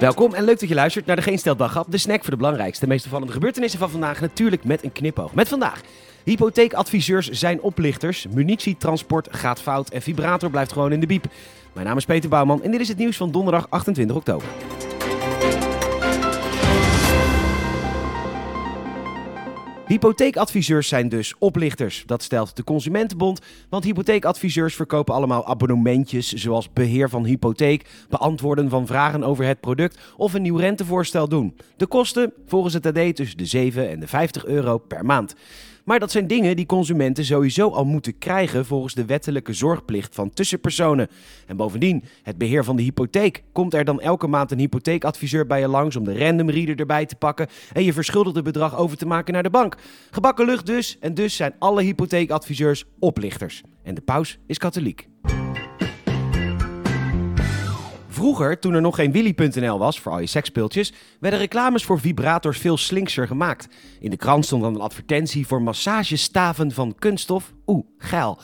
Welkom en leuk dat je luistert naar de Geen Stel de snack voor de belangrijkste en meest opvallende gebeurtenissen van vandaag. Natuurlijk met een knipoog. Met vandaag. Hypotheekadviseurs zijn oplichters, munitietransport gaat fout en vibrator blijft gewoon in de biep. Mijn naam is Peter Bouwman en dit is het nieuws van donderdag 28 oktober. Hypotheekadviseurs zijn dus oplichters. Dat stelt de Consumentenbond. Want hypotheekadviseurs verkopen allemaal abonnementjes zoals beheer van hypotheek, beantwoorden van vragen over het product of een nieuw rentevoorstel doen. De kosten volgens het AD tussen de 7 en de 50 euro per maand. Maar dat zijn dingen die consumenten sowieso al moeten krijgen volgens de wettelijke zorgplicht van tussenpersonen. En bovendien, het beheer van de hypotheek. Komt er dan elke maand een hypotheekadviseur bij je langs om de random reader erbij te pakken en je verschuldigde bedrag over te maken naar de bank? Gebakken lucht dus, en dus zijn alle hypotheekadviseurs oplichters. En de paus is katholiek. Vroeger, toen er nog geen Willy.nl was voor al je seksspeeltjes, werden reclames voor vibrators veel slinkser gemaakt. In de krant stond dan een advertentie voor massagestaven van kunststof. Oeh, geil.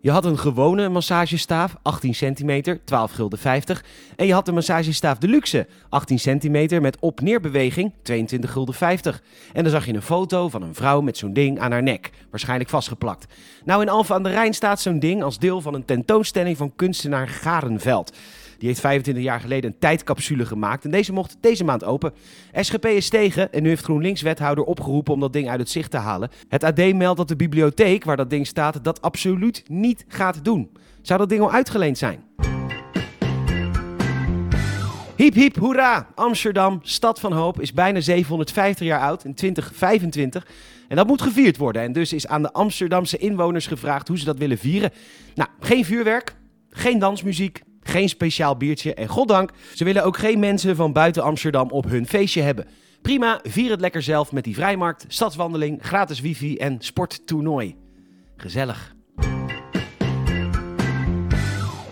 Je had een gewone massagestaaf, 18 centimeter, 12 gulden 50. En je had de massagestaaf deluxe, 18 centimeter met op-neerbeweging, 22 gulden 50. En dan zag je een foto van een vrouw met zo'n ding aan haar nek, waarschijnlijk vastgeplakt. Nou, in Alphen aan de Rijn staat zo'n ding als deel van een tentoonstelling van kunstenaar Garenveld. Die heeft 25 jaar geleden een tijdcapsule gemaakt en deze mocht deze maand open. SGP is tegen en nu heeft GroenLinks-wethouder opgeroepen om dat ding uit het zicht te halen. Het AD meldt dat de bibliotheek waar dat ding staat dat absoluut niet gaat doen. Zou dat ding al uitgeleend zijn? Hiep hiep hoera! Amsterdam, stad van hoop, is bijna 750 jaar oud in 2025. En dat moet gevierd worden. En dus is aan de Amsterdamse inwoners gevraagd hoe ze dat willen vieren. Nou, geen vuurwerk, geen dansmuziek, geen speciaal biertje en goddank, ze willen ook geen mensen van buiten Amsterdam op hun feestje hebben. Prima, vier het lekker zelf met die vrijmarkt, stadswandeling, gratis wifi en sporttoernooi. Gezellig.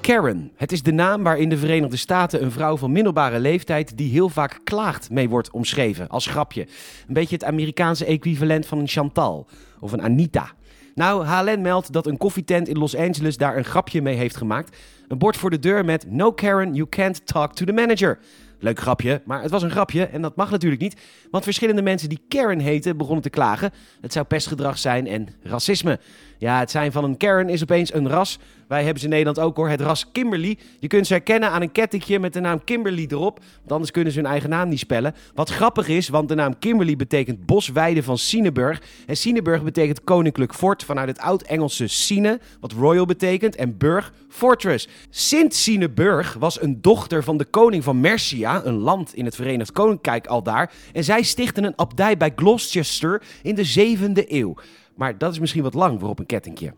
Karen. Het is de naam waar in de Verenigde Staten een vrouw van middelbare leeftijd die heel vaak klaagt mee wordt omschreven als grapje. Een beetje het Amerikaanse equivalent van een Chantal of een Anita. Nou, HLN meldt dat een koffietent in Los Angeles daar een grapje mee heeft gemaakt. Een bord voor de deur met No Karen, you can't talk to the manager. Leuk grapje, maar het was een grapje en dat mag natuurlijk niet. Want verschillende mensen die Karen heten begonnen te klagen. Het zou pestgedrag zijn en racisme. Ja, het zijn van een Karen is opeens een ras. Wij hebben ze in Nederland ook hoor, het ras Kimberly. Je kunt ze herkennen aan een kettingje met de naam Kimberly erop. Want anders kunnen ze hun eigen naam niet spellen. Wat grappig is, want de naam Kimberly betekent bosweide van Sineburg. En Sineburg betekent koninklijk fort vanuit het oud-Engelse Sine, wat royal betekent. En burg, fortress. Sint Sineburg was een dochter van de koning van Mercia, een land in het Verenigd Koninkrijk al daar. En zij stichtten een abdij bij Gloucester in de 7e eeuw. Maar dat is misschien wat lang voor op een kettingje.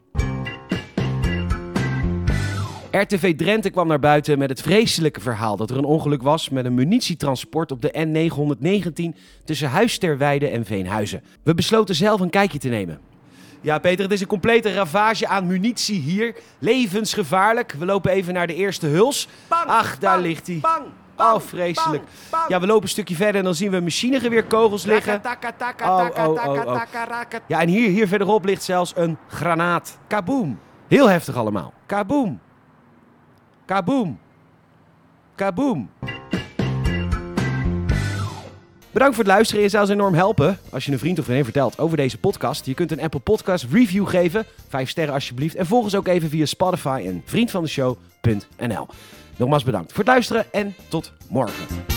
RTV Drenthe kwam naar buiten met het vreselijke verhaal dat er een ongeluk was met een munitietransport op de N919 tussen Huisterweide en Veenhuizen. We besloten zelf een kijkje te nemen. Ja, Peter, het is een complete ravage aan munitie hier. Levensgevaarlijk. We lopen even naar de eerste huls. Ach, daar ligt hij. Oh, vreselijk. Ja, we lopen een stukje verder en dan zien we machinegeweerkogels liggen. Oh, oh, oh, oh. Ja, en hier, hier verderop ligt zelfs een granaat. Kaboom. Heel heftig allemaal. Kaboom. Kaboom. Kaboom. Bedankt voor het luisteren. Je zou ons enorm helpen als je een vriend of vriendin vertelt over deze podcast. Je kunt een Apple Podcast review geven. Vijf sterren alsjeblieft. En volg ons ook even via Spotify en vriendvandeshow.nl. Nogmaals bedankt voor het luisteren en tot morgen.